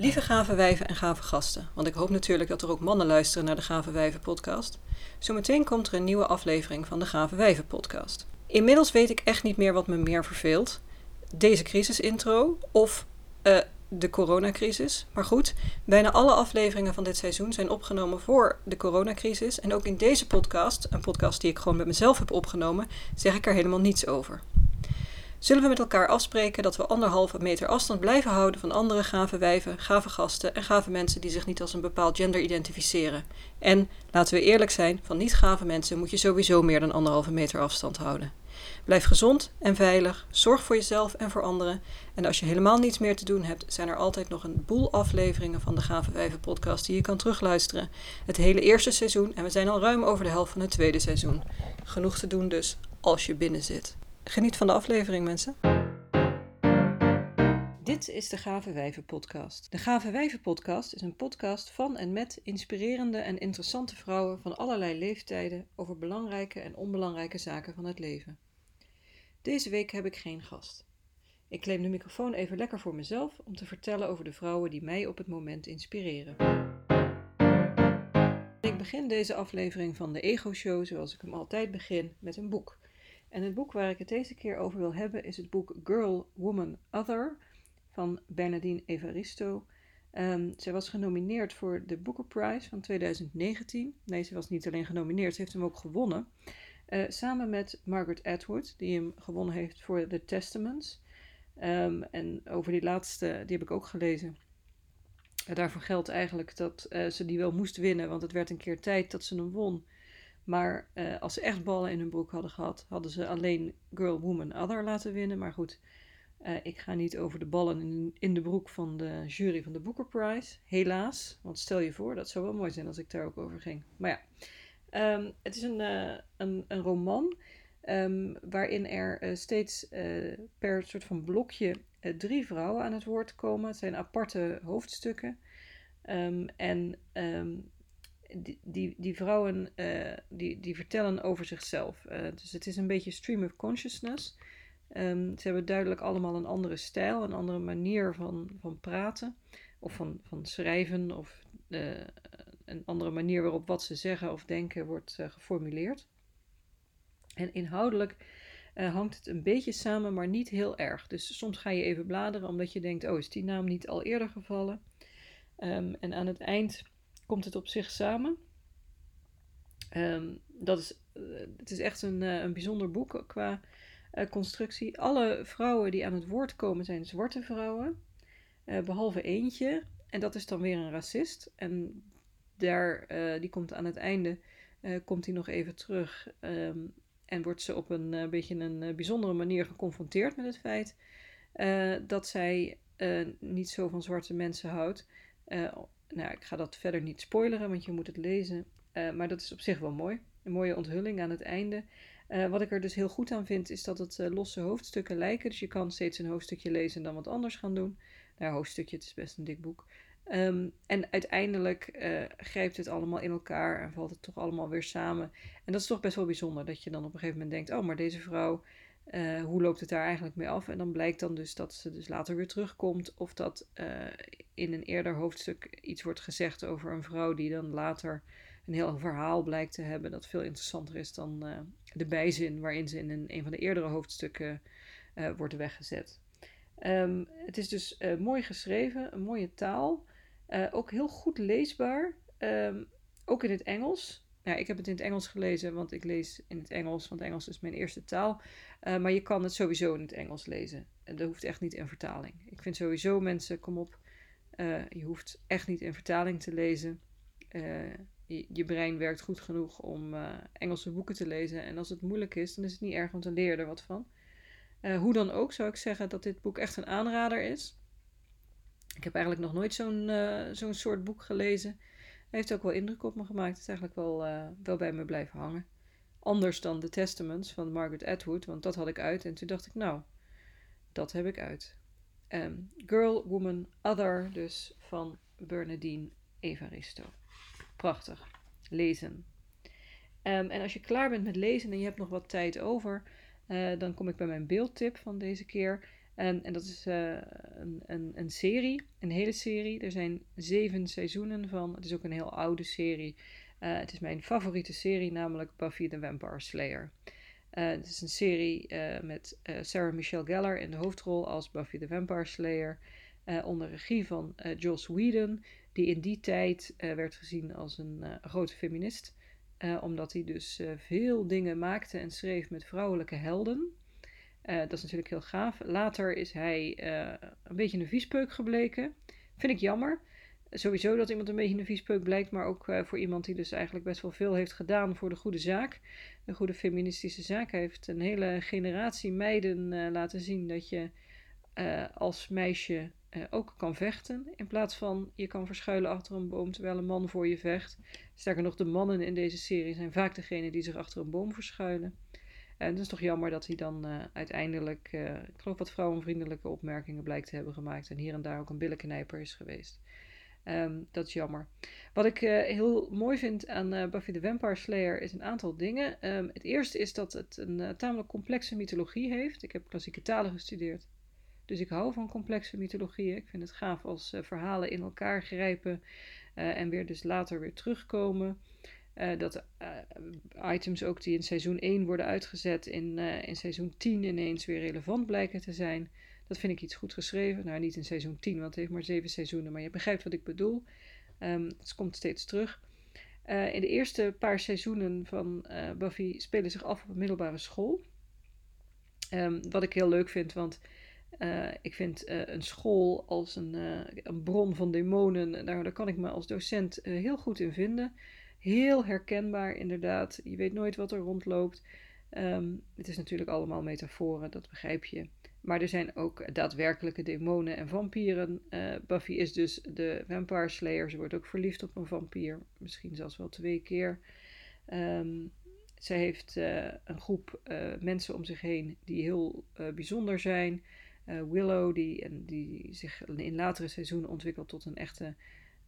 Lieve gave wijven en gave gasten, want ik hoop natuurlijk dat er ook mannen luisteren naar de Gave Wijven podcast. Zometeen komt er een nieuwe aflevering van de Gave Wijven podcast. Inmiddels weet ik echt niet meer wat me meer verveelt. Deze crisisintro of uh, de coronacrisis. Maar goed, bijna alle afleveringen van dit seizoen zijn opgenomen voor de coronacrisis. En ook in deze podcast, een podcast die ik gewoon met mezelf heb opgenomen, zeg ik er helemaal niets over. Zullen we met elkaar afspreken dat we anderhalve meter afstand blijven houden van andere gave wijven, gave gasten en gave mensen die zich niet als een bepaald gender identificeren? En, laten we eerlijk zijn, van niet-gave mensen moet je sowieso meer dan anderhalve meter afstand houden. Blijf gezond en veilig, zorg voor jezelf en voor anderen. En als je helemaal niets meer te doen hebt, zijn er altijd nog een boel afleveringen van de Gave Wijven podcast die je kan terugluisteren. Het hele eerste seizoen en we zijn al ruim over de helft van het tweede seizoen. Genoeg te doen dus als je binnen zit. Geniet van de aflevering, mensen. Dit is de Gave Wijven podcast. De Gave Wijven podcast is een podcast van en met inspirerende en interessante vrouwen van allerlei leeftijden over belangrijke en onbelangrijke zaken van het leven. Deze week heb ik geen gast. Ik claim de microfoon even lekker voor mezelf om te vertellen over de vrouwen die mij op het moment inspireren. Ik begin deze aflevering van de Ego Show zoals ik hem altijd begin met een boek. En het boek waar ik het deze keer over wil hebben is het boek Girl, Woman, Other van Bernadine Evaristo. Um, zij was genomineerd voor de Booker Prize van 2019. Nee, ze was niet alleen genomineerd, ze heeft hem ook gewonnen. Uh, samen met Margaret Atwood, die hem gewonnen heeft voor The Testaments. Um, en over die laatste, die heb ik ook gelezen. Uh, daarvoor geldt eigenlijk dat uh, ze die wel moest winnen, want het werd een keer tijd dat ze hem won. Maar als ze echt ballen in hun broek hadden gehad, hadden ze alleen Girl, Woman, Other laten winnen. Maar goed, ik ga niet over de ballen in, in, de broek van de jury van de Booker Prize. Helaas, want stel je voor, dat zou wel mooi zijn als ik daar ook over ging. Maar ja, Um, het is een, uh, een, een, roman um, waarin er steeds per soort van blokje drie vrouwen aan het woord komen. Het zijn aparte hoofdstukken. Um, en die, die, vrouwen die, die vertellen over zichzelf. dus het is een beetje stream of consciousness. ze hebben duidelijk allemaal een andere stijl, een andere manier van, van praten. Of van, van schrijven of een andere manier waarop wat ze zeggen of denken wordt geformuleerd. En inhoudelijk hangt het een beetje samen, maar niet heel erg. Dus soms ga je even bladeren omdat je denkt: oh, is die naam niet al eerder gevallen? Um, en aan het eind komt het op zich samen. Um, dat is, uh, het is echt een, een bijzonder boek qua constructie. Alle vrouwen die aan het woord komen zijn zwarte vrouwen, behalve eentje. En dat is dan weer een racist. En daar, die komt aan het einde, komt hij nog even terug. Um, en wordt ze op een beetje een bijzondere manier geconfronteerd met het feit dat zij niet zo van zwarte mensen houdt. Nou, ik ga dat verder niet spoileren, want je moet het lezen. maar dat is op zich wel mooi. Een mooie onthulling aan het einde. wat ik er dus heel goed aan vind, is dat het losse hoofdstukken lijken. Dus je kan steeds een hoofdstukje lezen en dan wat anders gaan doen. Nou, hoofdstukje, het is best een dik boek. Um, en uiteindelijk grijpt het allemaal in elkaar en valt het toch allemaal weer samen. En dat is toch best wel bijzonder dat je dan op een gegeven moment denkt: oh, maar deze vrouw, uh, hoe loopt het daar eigenlijk mee af? En dan blijkt dan dus dat ze dus later weer terugkomt, of dat uh, in een eerder hoofdstuk iets wordt gezegd over een vrouw die dan later een heel verhaal blijkt te hebben dat veel interessanter is dan de bijzin waarin ze in een, een van de eerdere hoofdstukken wordt weggezet. Um, het is dus mooi geschreven, een mooie taal. Ook heel goed leesbaar. Um, ook in het Engels. Ja, ik heb het in het Engels gelezen, want ik lees in het Engels, want Engels is mijn eerste taal. Uh, maar je kan het sowieso in het Engels lezen. En dat hoeft echt niet in vertaling. Ik vind sowieso mensen, kom op, uh, je hoeft echt niet in vertaling te lezen. Je, je, brein werkt goed genoeg om Engelse boeken te lezen. En als het moeilijk is, dan is het niet erg om te leren er wat van. hoe dan ook zou ik zeggen dat dit boek echt een aanrader is. Ik heb eigenlijk nog nooit zo'n zo'n soort boek gelezen. Heeft ook wel indruk op me gemaakt. Het is eigenlijk wel, uh, wel bij me blijven hangen. Anders dan The Testaments van Margaret Atwood, want dat had ik uit. En toen dacht ik, nou, dat heb ik uit. Um, Girl, Woman, Other, dus van Bernadine Evaristo. Prachtig. Lezen. Um, en als je klaar bent met lezen en je hebt nog wat tijd over, uh, dan kom ik bij mijn beeldtip van deze keer. En, dat is een, een, een serie, een hele serie. Er zijn zeven seizoenen van. Het is ook een heel oude serie. het is mijn favoriete serie, namelijk Buffy the Vampire Slayer. het is een serie met Sarah Michelle Gellar in de hoofdrol als Buffy the Vampire Slayer. onder regie van Joss Whedon, die in die tijd werd gezien als een grote feminist. omdat hij dus veel dingen maakte en schreef met vrouwelijke helden. Uh, dat is natuurlijk heel gaaf. Later is hij uh, een beetje een viespeuk gebleken. Vind ik jammer. Sowieso dat iemand een beetje een viespeuk blijkt, maar ook uh, voor iemand die dus eigenlijk best wel veel heeft gedaan voor de goede zaak. De goede feministische zaak. Hij heeft een hele generatie meiden laten zien dat je als meisje ook kan vechten. In plaats van je kan verschuilen achter een boom terwijl een man voor je vecht. Sterker nog, de mannen in deze serie zijn vaak degene die zich achter een boom verschuilen. En het is toch jammer dat hij dan uh, uiteindelijk, uh, ik geloof wat vrouwenvriendelijke opmerkingen blijkt te hebben gemaakt. En hier en daar ook een billenknijper is geweest. Um, dat is jammer. Wat ik uh, heel mooi vind aan Buffy the Vampire Slayer is een aantal dingen. Um, het eerste is dat het een tamelijk complexe mythologie heeft. Ik heb klassieke talen gestudeerd. Dus ik hou van complexe mythologieën. Ik vind het gaaf als verhalen in elkaar grijpen en weer dus later weer terugkomen. Uh, dat uh, items ook die in seizoen 1 worden uitgezet, in, uh, in seizoen 10 ineens weer relevant blijken te zijn. Dat vind ik iets goed geschreven. Nou, niet in seizoen 10, want het heeft maar zeven seizoenen, maar je begrijpt wat ik bedoel. Um, het komt steeds terug. in de eerste paar seizoenen van Buffy spelen zich af op een middelbare school. Um, wat ik heel leuk vind, want ik vind een school als een, een bron van demonen, daar kan ik me als docent heel goed in vinden. Heel herkenbaar, inderdaad. Je weet nooit wat er rondloopt. Ehm, het is natuurlijk allemaal metaforen, dat begrijp je. Maar er zijn ook daadwerkelijke demonen en vampieren. Uh, Buffy is dus de vampire slayer. Ze wordt ook verliefd op een vampier. Misschien zelfs wel twee keer. Um, zij heeft uh, een groep uh, mensen om zich heen die heel bijzonder zijn. Willow, die, en die zich in latere seizoenen ontwikkelt tot een echte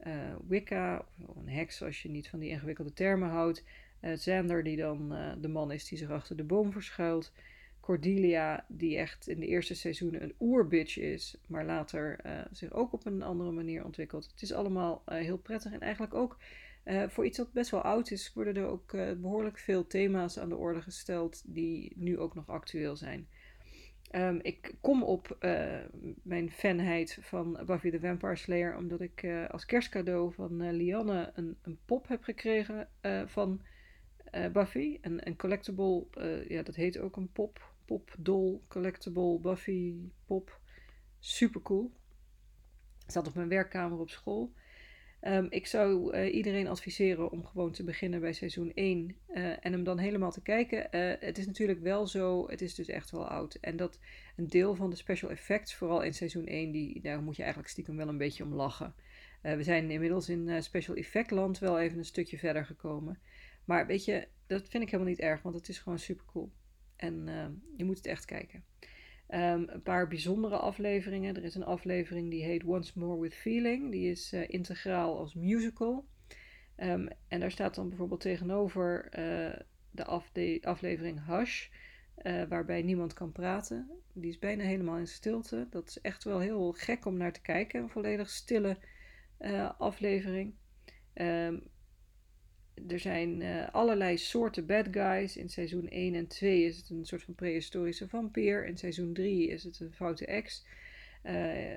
uh, Wicca, een heks als je niet van die ingewikkelde termen houdt. Uh, Xander, die dan uh, de man is die zich achter de boom verschuilt. Cordelia, die echt in de eerste seizoenen een oerbitch is, maar later zich ook op een andere manier ontwikkelt. Het is allemaal heel prettig en eigenlijk ook voor iets dat best wel oud is, worden er ook behoorlijk veel thema's aan de orde gesteld die nu ook nog actueel zijn. Um, ik kom op uh, mijn fanheid van Buffy the Vampire Slayer omdat ik uh, als kerstcadeau van uh, Lianne een, een, pop heb gekregen van Buffy. Een, een collectible, ja dat heet ook een pop, pop doll, collectible Buffy pop. Super cool. Zat op mijn werkkamer op school. Um, ik zou uh, iedereen adviseren om gewoon te beginnen bij seizoen 1 uh, eh, en hem dan helemaal te kijken. Uh, het is natuurlijk wel zo, het is dus echt wel oud. En dat een deel van de special effects, vooral in seizoen 1, die, daar moet je eigenlijk stiekem wel een beetje om lachen. we zijn inmiddels in special effect land wel even een stukje verder gekomen. Maar weet je, dat vind ik helemaal niet erg, want het is gewoon super cool. En je moet het echt kijken. Um, een paar bijzondere afleveringen. Er is een aflevering die heet Once More with Feeling. Die is uh, integraal als musical. Um, en daar staat dan bijvoorbeeld tegenover uh, de, af, de, aflevering Hush, uh, waarbij niemand kan praten. Die is bijna helemaal in stilte. Dat is echt wel heel gek om naar te kijken. Een volledig stille aflevering. Um, er zijn uh, allerlei soorten bad guys. In seizoen 1 en 2 is het een soort van prehistorische vampier. In seizoen 3 is het een foute ex. Uh,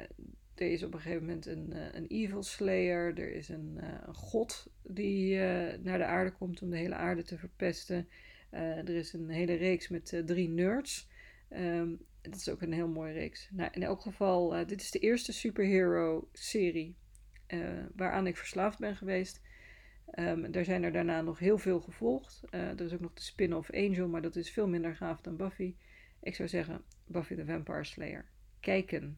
er is op een gegeven moment een, uh, een evil slayer. Er is een, een god die naar de aarde komt om de hele aarde te verpesten. er is een hele reeks met drie nerds. Um, dat is ook een heel mooie reeks. Nou, in elk geval, dit is de eerste superhero serie waaraan ik verslaafd ben geweest. Um, er zijn er daarna nog heel veel gevolgd. Uh, er is ook nog de spin-off Angel, maar dat is veel minder gaaf dan Buffy. Ik zou zeggen Buffy the Vampire Slayer. Kijken.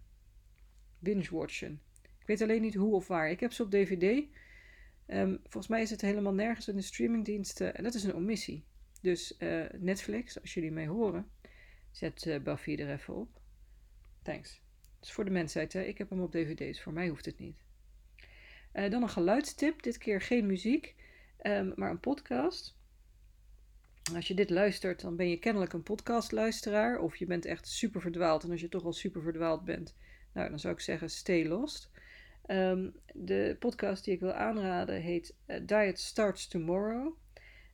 Binge-watchen. Ik weet alleen niet hoe of waar. Ik heb ze op DVD. Um, volgens mij is het helemaal nergens in de streamingdiensten. En dat is een omissie. Dus uh, Netflix, als jullie mij horen, zet uh, Buffy er even op. Thanks. Het is voor de mensheid, hè? Ik heb hem op DVD's. Voor mij hoeft het niet. Uh, dan een geluidstip, dit keer geen muziek, um, maar een podcast. Als je dit luistert, dan ben je kennelijk een podcastluisteraar. Of je bent echt super verdwaald. En als je toch al super verdwaald bent, nou, dan zou ik zeggen, stay lost. Ehm, de podcast die ik wil aanraden heet uh, Diet Starts Tomorrow.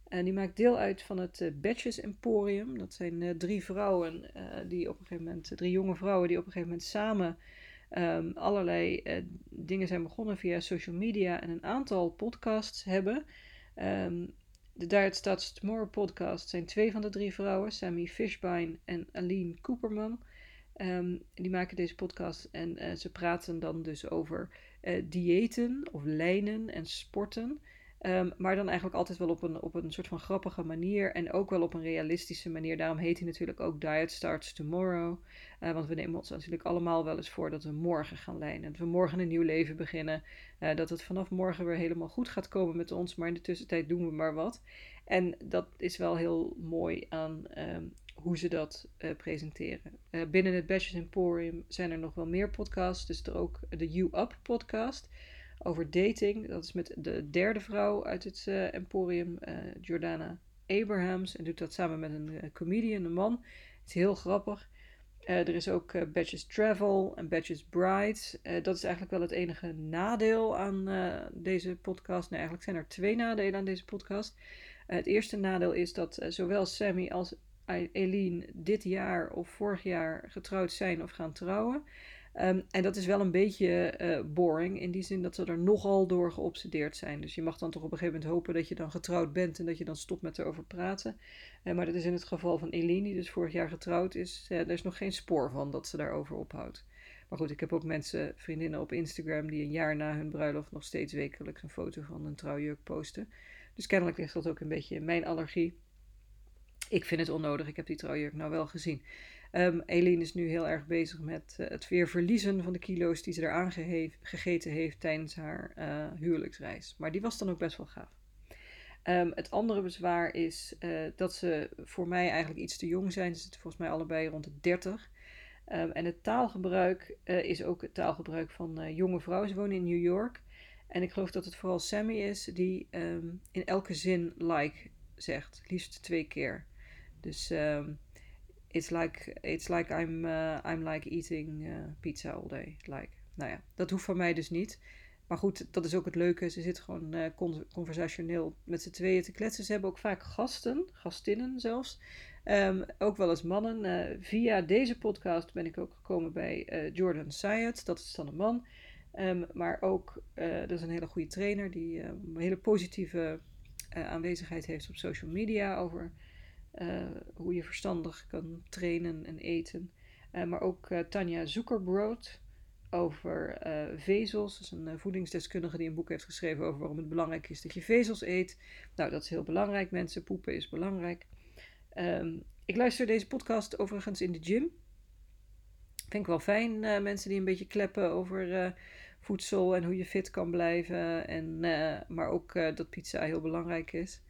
En die maakt deel uit van het uh, Batches Emporium. Dat zijn drie vrouwen die op een gegeven moment, drie jonge vrouwen die op een gegeven moment samen um, allerlei dingen zijn begonnen via social media en een aantal podcasts hebben. Um, de Diet Starts Tomorrow podcast zijn twee van de drie vrouwen, Sammy Fishbein en Aline Cooperman. Um, die maken deze podcast en uh, ze praten dan dus over uh, diëten of lijnen en sporten. Um, maar dan eigenlijk altijd wel op een, op een soort van grappige manier en ook wel op een realistische manier. Daarom heet hij natuurlijk ook Diet Starts Tomorrow. Uh, want we nemen ons natuurlijk allemaal wel eens voor dat we morgen gaan lijnen. Dat we morgen een nieuw leven beginnen. Uh, dat het vanaf morgen weer helemaal goed gaat komen met ons. Maar in de tussentijd doen we maar wat. En dat is wel heel mooi aan um, hoe ze dat uh, presenteren. binnen het Badges Emporium zijn er nog wel meer podcasts. Dus er ook de You Up podcast over dating. Dat is met de derde vrouw uit het uh, Emporium, uh, Jordana Abrahams. En doet dat samen met een uh, comedian, een man. Het is heel grappig. er is ook Badges Travel en Badges Brides. dat is eigenlijk wel het enige nadeel aan deze podcast. Nee, eigenlijk zijn er twee nadelen aan deze podcast. het eerste nadeel is dat zowel Sammy als Eileen dit jaar of vorig jaar getrouwd zijn of gaan trouwen. Um, en dat is wel een beetje uh, boring in die zin dat ze er nogal door geobsedeerd zijn. Dus je mag dan toch op een gegeven moment hopen dat je dan getrouwd bent en dat je dan stopt met erover praten. Uh, maar dat is in het geval van Eline, die dus vorig jaar getrouwd is. Uh, er is nog geen spoor van dat ze daarover ophoudt. Maar goed, ik heb ook mensen, vriendinnen op Instagram, die een jaar na hun bruiloft nog steeds wekelijks een foto van een trouwjurk posten. Dus kennelijk ligt dat ook een beetje in mijn allergie. Ik vind het onnodig, ik heb die trouwjurk nou wel gezien. Um, Eline is nu heel erg bezig met uh, het weer verliezen van de kilo's die ze eraan gegeten heeft tijdens haar uh, huwelijksreis. Maar die was dan ook best wel gaaf. Um, het andere bezwaar is uh, dat ze voor mij eigenlijk iets te jong zijn. Ze zitten volgens mij allebei rond de 30. Um, en het taalgebruik is ook het taalgebruik van jonge vrouwen. Ze wonen in New York. En ik geloof dat het vooral Sammy is die in elke zin like zegt. Liefst twee keer. Dus it's like, it's like I'm, uh, I'm like eating uh, pizza all day. Like, nou ja, dat hoeft van mij dus niet. Maar goed, dat is ook het leuke. Ze zit gewoon uh, conversationeel met z'n tweeën te kletsen. Ze hebben ook vaak gasten, gastinnen zelfs. Um, ook wel eens mannen. Uh, via deze podcast ben ik ook gekomen bij uh, Jordan Syed. Dat is dan een man. Um, maar ook, dat is een hele goede trainer die een hele positieve aanwezigheid heeft op social media over hoe je verstandig kan trainen en eten. Uh, maar ook uh, Tanja Zuckerbrood over vezels. Dat is een voedingsdeskundige die een boek heeft geschreven over waarom het belangrijk is dat je vezels eet. Nou, dat is heel belangrijk, mensen. Poepen is belangrijk. Um, ik luister deze podcast overigens in de gym. Vind ik wel fijn, mensen die een beetje kleppen over voedsel en hoe je fit kan blijven. En, maar ook dat pizza heel belangrijk is.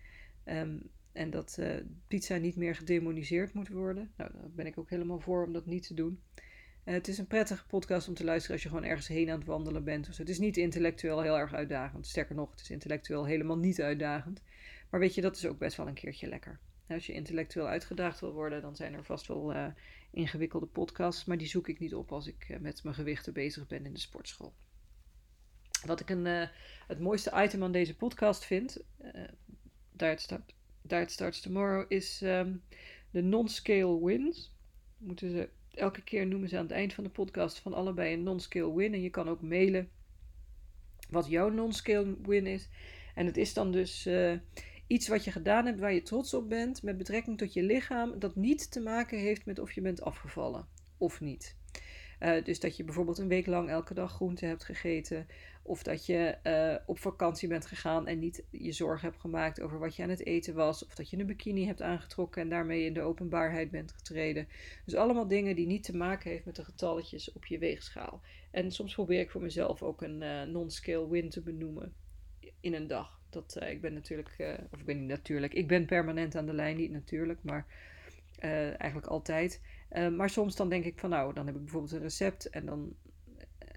Um, en dat uh, pizza niet meer gedemoniseerd moet worden. Nou, daar ben ik ook helemaal voor om dat niet te doen. Uh, het is een prettige podcast om te luisteren als je gewoon ergens heen aan het wandelen bent. Dus het is niet intellectueel heel erg uitdagend. Sterker nog, het is intellectueel helemaal niet uitdagend. Maar weet je, dat is ook best wel een keertje lekker. Als je intellectueel uitgedaagd wil worden, dan zijn er vast wel uh, ingewikkelde podcasts. Maar die zoek ik niet op als ik met mijn gewichten bezig ben in de sportschool. Wat ik een, het mooiste item aan deze podcast vind, daar staat Diet Starts Tomorrow is um, de non-scale wins. Moeten ze elke keer noemen ze aan het eind van de podcast van allebei een non-scale win. En je kan ook mailen wat jouw non-scale win is. En het is dan dus uh, iets wat je gedaan hebt waar je trots op bent met betrekking tot je lichaam, dat niet te maken heeft met of je bent afgevallen of niet. Uh, dus dat je bijvoorbeeld een week lang elke dag groente hebt gegeten. Of dat je uh, op vakantie bent gegaan en niet je zorgen hebt gemaakt over wat je aan het eten was. Of dat je een bikini hebt aangetrokken en daarmee in de openbaarheid bent getreden. Dus allemaal dingen die niet te maken heeft met de getalletjes op je weegschaal. En soms probeer ik voor mezelf ook een uh, non-scale win te benoemen in een dag. Dat, uh, ik ben natuurlijk, of ik ben niet natuurlijk, ik ben permanent aan de lijn, niet natuurlijk, maar eigenlijk altijd. maar soms dan denk ik van nou, dan heb ik bijvoorbeeld een recept en dan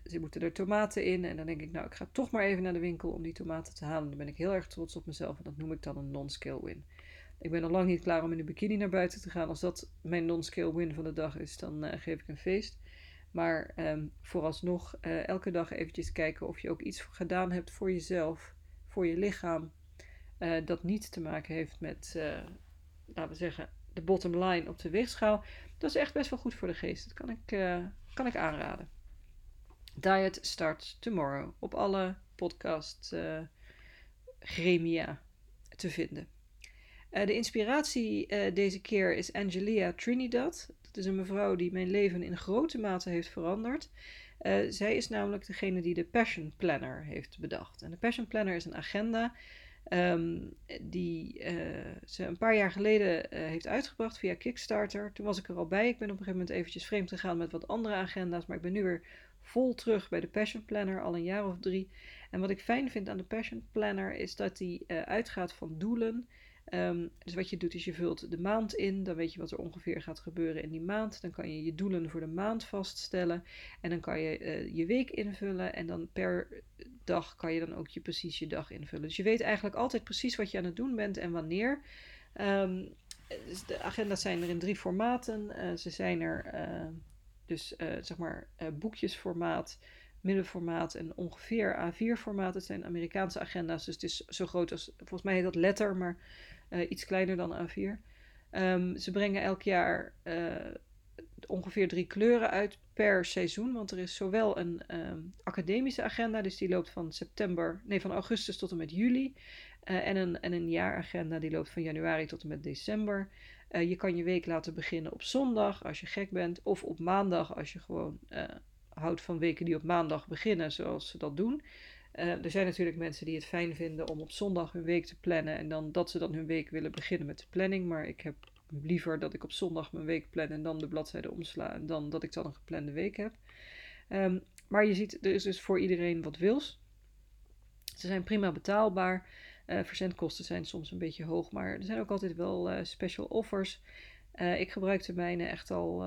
ze moeten er tomaten in. En dan denk ik, nou, ik ga toch maar even naar de winkel om die tomaten te halen. Dan ben ik heel erg trots op mezelf. En dat noem ik dan een non-scale win. Ik ben al lang niet klaar om in een bikini naar buiten te gaan. Als dat mijn non-scale win van de dag is, dan geef ik een feest. Maar um, vooralsnog elke dag eventjes kijken of je ook iets gedaan hebt voor jezelf, voor je lichaam. dat niet te maken heeft met, laten we zeggen, de bottom line op de weegschaal. Dat is echt best wel goed voor de geest. Dat kan ik, kan ik aanraden. Diet starts tomorrow. Op alle podcast uh, gremia te vinden. Uh, de inspiratie uh, deze keer is Angelia Trinidad. Dat is een mevrouw die mijn leven in grote mate heeft veranderd. zij is namelijk degene die de Passion Planner heeft bedacht. En de Passion Planner is een agenda um, die ze een paar jaar geleden heeft uitgebracht via Kickstarter. Toen was ik er al bij. Ik ben op een gegeven moment eventjes vreemd gegaan met wat andere agenda's, maar ik ben nu weer vol terug bij de Passion Planner, al een jaar of drie. En wat ik fijn vind aan de Passion Planner is dat die uh, uitgaat van doelen. Um, dus wat je doet is je vult de maand in, dan weet je wat er ongeveer gaat gebeuren in die maand. Dan kan je je doelen voor de maand vaststellen en dan kan je uh, je week invullen en dan per dag kan je dan ook je, precies je dag invullen. Dus je weet eigenlijk altijd precies wat je aan het doen bent en wanneer. Um, dus de agenda's zijn er in drie formaten. Uh, ze zijn er dus uh, zeg maar uh, boekjesformaat, middenformaat en ongeveer A4-formaat. Het zijn Amerikaanse agenda's, dus het is zo groot als, volgens mij heet dat letter, maar uh, iets kleiner dan A4. Um, ehm, ze brengen elk jaar ongeveer drie kleuren uit per seizoen, want er is zowel een um, academische agenda, dus die loopt van september, nee, van augustus tot en met juli. en, een, en een jaaragenda die loopt van januari tot en met december. Uh, je kan je week laten beginnen op zondag als je gek bent, of op maandag als je gewoon uh, houdt van weken die op maandag beginnen, zoals ze dat doen. Uh, er zijn natuurlijk mensen die het fijn vinden om op zondag hun week te plannen en dan dat ze dan hun week willen beginnen met de planning. Maar ik heb liever dat ik op zondag mijn week plan en dan de bladzijde omsla en dan dat ik dan een geplande week heb. Um, maar je ziet, er is dus voor iedereen wat wils. Ze zijn prima betaalbaar. Uh, verzendkosten zijn soms een beetje hoog, maar er zijn ook altijd wel uh, special offers. Uh, ik gebruik de mijne echt al,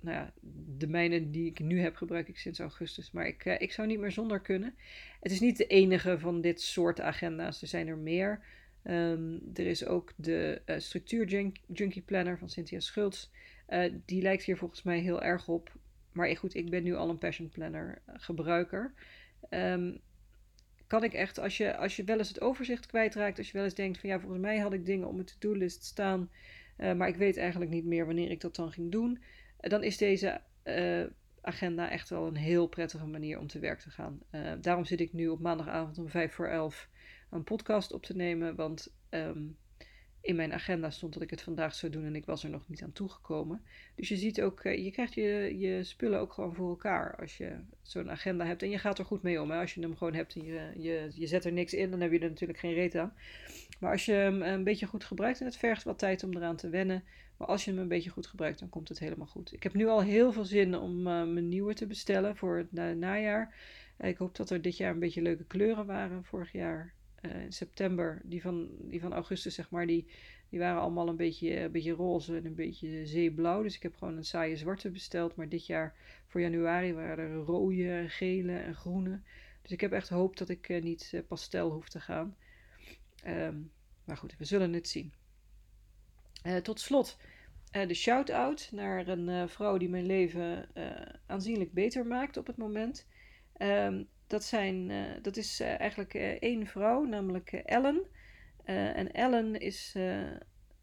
nou ja, de mijne die ik nu heb gebruik ik sinds augustus, maar ik, ik zou niet meer zonder kunnen. Het is niet de enige van dit soort agenda's, er zijn er meer. Um, er is ook de structuur junkie planner van Cynthia Schultz. die lijkt hier volgens mij heel erg op. Maar goed, ik ben nu al een passion planner gebruiker. Um, kan ik echt, als je, als je wel eens het overzicht kwijtraakt, als je wel eens denkt van ja, volgens mij had ik dingen op mijn to-do-list staan, uh, maar ik weet eigenlijk niet meer wanneer ik dat dan ging doen, uh, dan is deze uh, agenda echt wel een heel prettige manier om te werk te gaan. daarom zit ik nu op maandagavond om vijf voor elf een podcast op te nemen, want um, in mijn agenda stond dat ik het vandaag zou doen en ik was er nog niet aan toegekomen. Dus je ziet ook, eh, je krijgt je, je spullen ook gewoon voor elkaar als je zo'n agenda hebt. En je gaat er goed mee om. Hè? Als je hem gewoon hebt en je, je, je zet er niks in, dan heb je er natuurlijk geen reet aan. Maar als je hem een beetje goed gebruikt, en het vergt wat tijd om eraan te wennen. Maar als je hem een beetje goed gebruikt, dan komt het helemaal goed. Ik heb nu al heel veel zin om uh, mijn nieuwe te bestellen voor het najaar. ik hoop dat er dit jaar een beetje leuke kleuren waren. Vorig jaar uh, in september, die van, die van augustus, zeg maar, die, die waren allemaal een beetje, een beetje roze en een beetje zeeblauw. Dus ik heb gewoon een saaie zwarte besteld. Maar dit jaar voor januari waren er rode, gele en groene. Dus ik heb echt hoop dat ik uh, niet pastel hoef te gaan. Um, maar goed, we zullen het zien. tot slot de shout-out naar een vrouw die mijn leven aanzienlijk beter maakt op het moment. Um, dat, zijn, uh, dat is uh, eigenlijk uh, één vrouw, namelijk Ellen. en Ellen is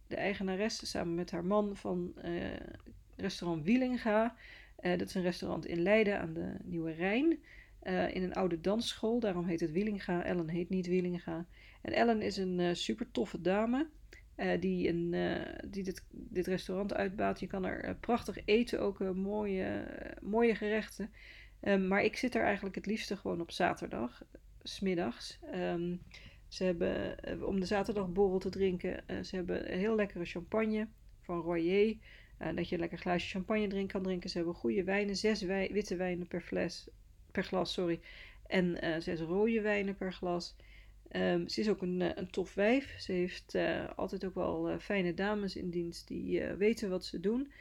de eigenaresse samen met haar man van restaurant Wielinga. dat is een restaurant in Leiden aan de Nieuwe Rijn. in een oude dansschool, daarom heet het Wielinga. Ellen heet niet Wielinga. En Ellen is een super toffe dame. die een, die dit, dit restaurant uitbaat. Je kan er prachtig eten, ook mooie, mooie gerechten. Um, maar ik zit er eigenlijk het liefste gewoon op zaterdag, smiddags. Um, ze hebben, eh, om de zaterdagborrel te drinken, uh, ze hebben heel lekkere champagne van Royer. Uh, dat je een lekker glaasje champagne drink kan drinken. Ze hebben goede wijnen, zes witte wijnen per, fles, per glas, sorry. En zes rode wijnen per glas. Um, ze is ook een, een tof wijf. Ze heeft altijd ook wel fijne dames in dienst die weten wat ze doen.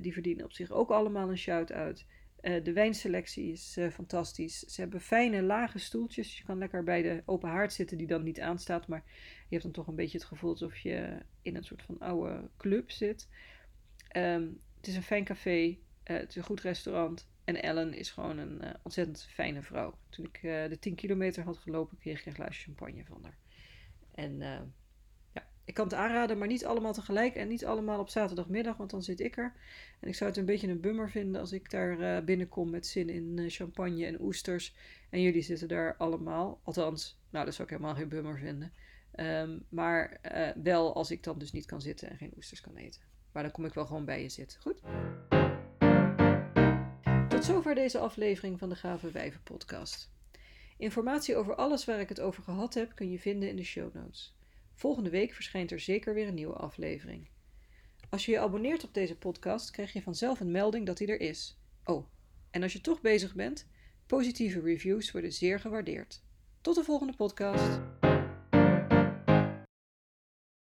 die verdienen op zich ook allemaal een shout-out. De wijnselectie is fantastisch. Ze hebben fijne lage stoeltjes. Je kan lekker bij de open haard zitten die dan niet aanstaat. Maar je hebt dan toch een beetje het gevoel alsof je in een soort van oude club zit. Ehm, het is een fijn café. het is een goed restaurant. En Ellen is gewoon een ontzettend fijne vrouw. Toen ik de 10 kilometer had gelopen, kreeg ik een glaasje champagne van haar. En ik kan het aanraden, maar niet allemaal tegelijk en niet allemaal op zaterdagmiddag, want dan zit ik er. En ik zou het een beetje een bummer vinden als ik daar uh, binnenkom met zin in uh, champagne en oesters. En jullie zitten daar allemaal. Althans, nou, dat zou ik helemaal geen bummer vinden. Um, maar uh, wel als ik dan dus niet kan zitten en geen oesters kan eten. Maar dan kom ik wel gewoon bij je zitten. Goed? Tot zover deze aflevering van de Gave Wijven podcast. Informatie over alles waar ik het over gehad heb kun je vinden in de show notes. Volgende week verschijnt er zeker weer een nieuwe aflevering. Als je je abonneert op deze podcast, krijg je vanzelf een melding dat hij er is. Oh, en als je toch bezig bent, positieve reviews worden zeer gewaardeerd. Tot de volgende podcast.